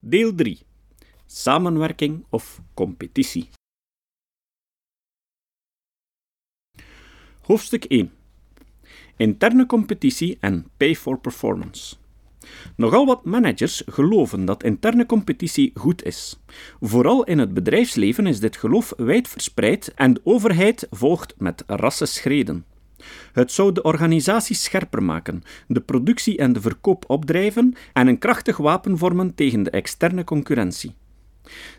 Deel 3. Samenwerking of competitie. Hoofdstuk 1. Interne competitie en pay for performance. Nogal wat managers geloven dat interne competitie goed is. Vooral in het bedrijfsleven is dit geloof wijd verspreid en de overheid volgt met rassenschreden. Het zou de organisatie scherper maken, de productie en de verkoop opdrijven en een krachtig wapen vormen tegen de externe concurrentie.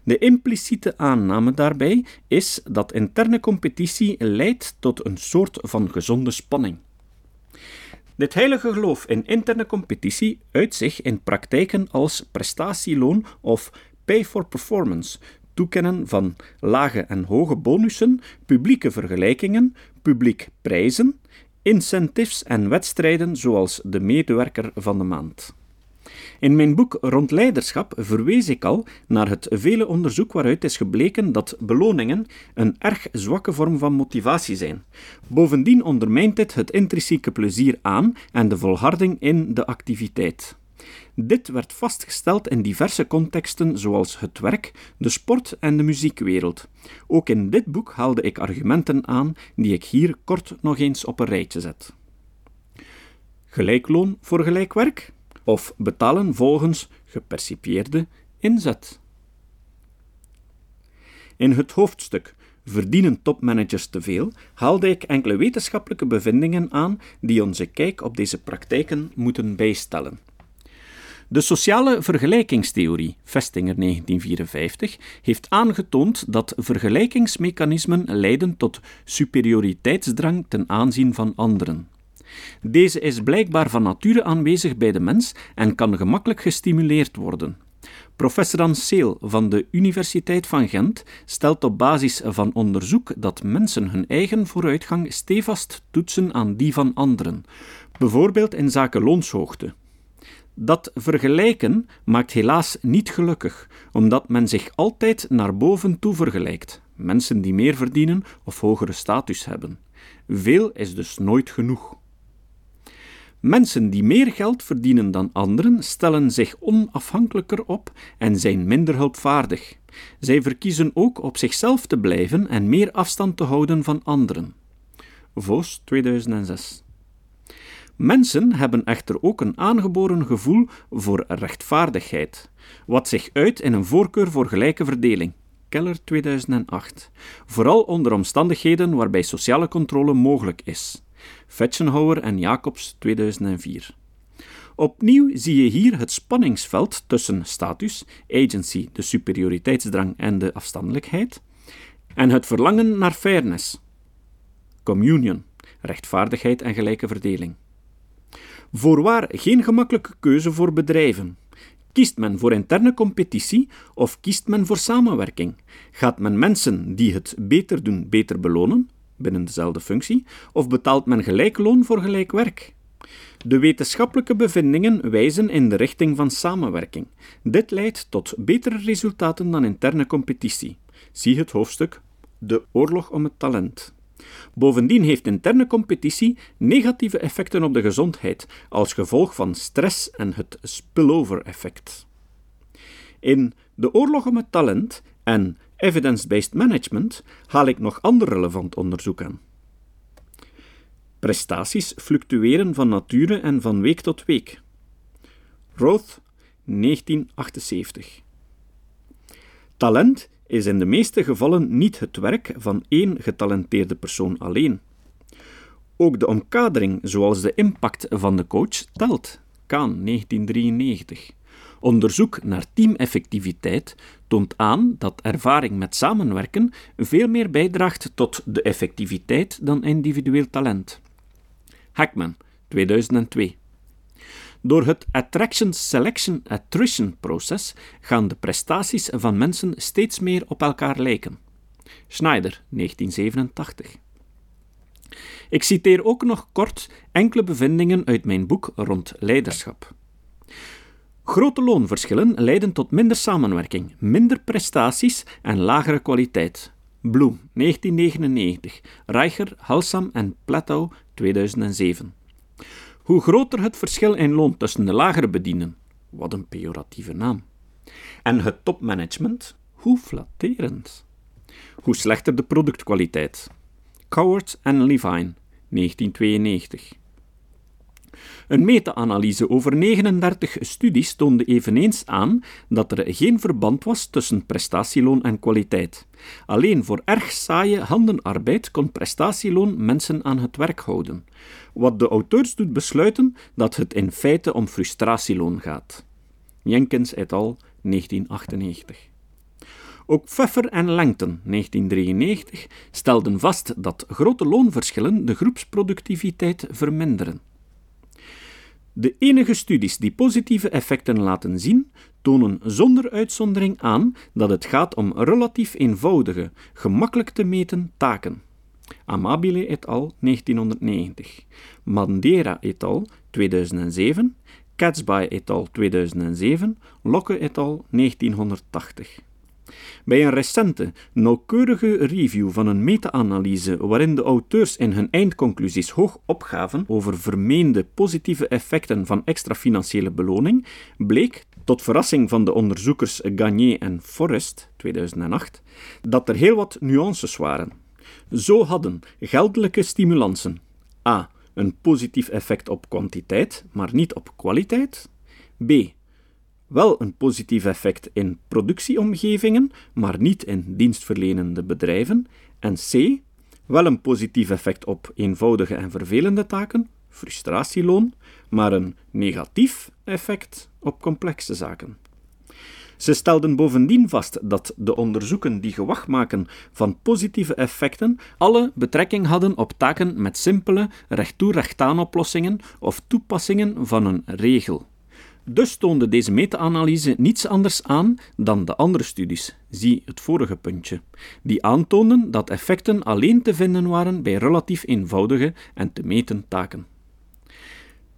De impliciete aanname daarbij is dat interne competitie leidt tot een soort van gezonde spanning. Dit heilige geloof in interne competitie uit zich in praktijken als prestatieloon of pay for performance, toekennen van lage en hoge bonussen, publieke vergelijkingen, publiek prijzen, incentives en wedstrijden zoals de medewerker van de maand. In mijn boek Rond Leiderschap verwees ik al naar het vele onderzoek waaruit is gebleken dat beloningen een erg zwakke vorm van motivatie zijn. Bovendien ondermijnt dit het intrinsieke plezier aan en de volharding in de activiteit. Dit werd vastgesteld in diverse contexten zoals het werk, de sport en de muziekwereld. Ook in dit boek haalde ik argumenten aan die ik hier kort nog eens op een rijtje zet. Gelijkloon voor gelijk werk? Of betalen volgens gepercipieerde inzet? In het hoofdstuk Verdienen topmanagers te veel? haalde ik enkele wetenschappelijke bevindingen aan die onze kijk op deze praktijken moeten bijstellen. De sociale vergelijkingstheorie, Vestinger 1954, heeft aangetoond dat vergelijkingsmechanismen leiden tot superioriteitsdrang ten aanzien van anderen. Deze is blijkbaar van nature aanwezig bij de mens en kan gemakkelijk gestimuleerd worden. Professor Anseel van de Universiteit van Gent stelt op basis van onderzoek dat mensen hun eigen vooruitgang stevast toetsen aan die van anderen, bijvoorbeeld in zaken loonshoogte. Dat vergelijken maakt helaas niet gelukkig, omdat men zich altijd naar boven toe vergelijkt, mensen die meer verdienen of hogere status hebben. Veel is dus nooit genoeg. Mensen die meer geld verdienen dan anderen stellen zich onafhankelijker op en zijn minder hulpvaardig. Zij verkiezen ook op zichzelf te blijven en meer afstand te houden van anderen. Vos 2006 Mensen hebben echter ook een aangeboren gevoel voor rechtvaardigheid, wat zich uit in een voorkeur voor gelijke verdeling. Keller 2008. Vooral onder omstandigheden waarbij sociale controle mogelijk is. Fetchenhauer en Jacobs 2004. Opnieuw zie je hier het spanningsveld tussen status, agency, de superioriteitsdrang en de afstandelijkheid, en het verlangen naar fairness, communion, rechtvaardigheid en gelijke verdeling. Voorwaar geen gemakkelijke keuze voor bedrijven. Kiest men voor interne competitie of kiest men voor samenwerking? Gaat men mensen die het beter doen beter belonen, binnen dezelfde functie, of betaalt men gelijk loon voor gelijk werk? De wetenschappelijke bevindingen wijzen in de richting van samenwerking. Dit leidt tot betere resultaten dan interne competitie. Zie het hoofdstuk De oorlog om het talent. Bovendien heeft interne competitie negatieve effecten op de gezondheid als gevolg van stress en het spillover-effect. In De oorlog om het talent en Evidence-based management haal ik nog ander relevant onderzoek aan. Prestaties fluctueren van nature en van week tot week. Roth, 1978. Talent is in de meeste gevallen niet het werk van één getalenteerde persoon alleen. Ook de omkadering, zoals de impact van de coach, telt. Kaan 1993. Onderzoek naar teameffectiviteit toont aan dat ervaring met samenwerken veel meer bijdraagt tot de effectiviteit dan individueel talent. Hackman, 2002. Door het Attraction Selection Attrition proces gaan de prestaties van mensen steeds meer op elkaar lijken. Schneider, 1987. Ik citeer ook nog kort enkele bevindingen uit mijn boek rond leiderschap. Grote loonverschillen leiden tot minder samenwerking, minder prestaties en lagere kwaliteit. Bloem, 1999. Reicher, Halsam en Plateau, 2007. Hoe groter het verschil in loon tussen de lagere bedienden, wat een pejoratieve naam, En het topmanagement, hoe flatterend. Hoe slechter de productkwaliteit. Coward en Levine, 1992. Een meta-analyse over 39 studies toonde eveneens aan dat er geen verband was tussen prestatieloon en kwaliteit. Alleen voor erg saaie handenarbeid kon prestatieloon mensen aan het werk houden, wat de auteurs doet besluiten dat het in feite om frustratieloon gaat. Jenkins et al. 1998. Ook Pfeffer en Langton, 1993, stelden vast dat grote loonverschillen de groepsproductiviteit verminderen. De enige studies die positieve effecten laten zien, tonen zonder uitzondering aan dat het gaat om relatief eenvoudige, gemakkelijk te meten taken. Amabile et al. 1990, Mandera et al. 2007, Catsby et al. 2007, Locke et al. 1980. Bij een recente, nauwkeurige review van een meta-analyse waarin de auteurs in hun eindconclusies hoog opgaven over vermeende positieve effecten van extra financiële beloning, bleek, tot verrassing van de onderzoekers Gagné en Forrest 2008, dat er heel wat nuances waren. Zo hadden geldelijke stimulansen a. een positief effect op kwantiteit, maar niet op kwaliteit. b wel een positief effect in productieomgevingen, maar niet in dienstverlenende bedrijven. En C. Wel een positief effect op eenvoudige en vervelende taken, frustratieloon, maar een negatief effect op complexe zaken. Ze stelden bovendien vast dat de onderzoeken die gewacht maken van positieve effecten alle betrekking hadden op taken met simpele, recht-toe-recht-aan oplossingen of toepassingen van een regel. Dus toonde deze meta-analyse niets anders aan dan de andere studies, zie het vorige puntje, die aantoonden dat effecten alleen te vinden waren bij relatief eenvoudige en te meten taken.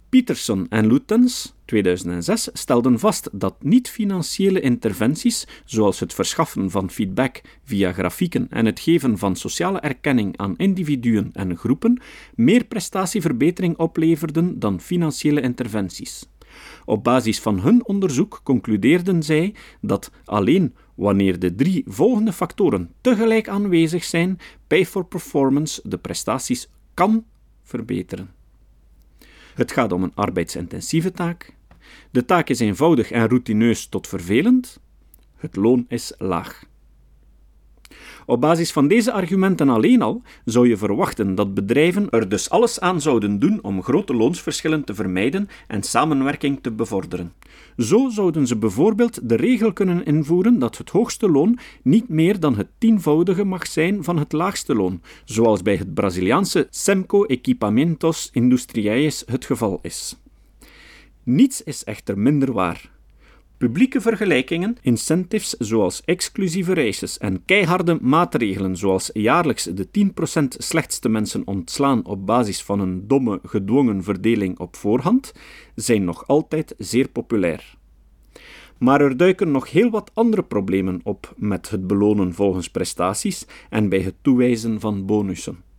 Peterson en Lutens 2006 stelden vast dat niet-financiële interventies, zoals het verschaffen van feedback via grafieken en het geven van sociale erkenning aan individuen en groepen, meer prestatieverbetering opleverden dan financiële interventies. Op basis van hun onderzoek concludeerden zij dat alleen wanneer de drie volgende factoren tegelijk aanwezig zijn, pay for performance de prestaties kan verbeteren. Het gaat om een arbeidsintensieve taak. De taak is eenvoudig en routineus tot vervelend. Het loon is laag. Op basis van deze argumenten alleen al zou je verwachten dat bedrijven er dus alles aan zouden doen om grote loonsverschillen te vermijden en samenwerking te bevorderen. Zo zouden ze bijvoorbeeld de regel kunnen invoeren dat het hoogste loon niet meer dan het tienvoudige mag zijn van het laagste loon, zoals bij het Braziliaanse Semco Equipamentos Industriais het geval is. Niets is echter minder waar. Publieke vergelijkingen, incentives zoals exclusieve races en keiharde maatregelen zoals jaarlijks de 10% slechtste mensen ontslaan op basis van een domme gedwongen verdeling op voorhand, zijn nog altijd zeer populair. Maar er duiken nog heel wat andere problemen op met het belonen volgens prestaties en bij het toewijzen van bonussen.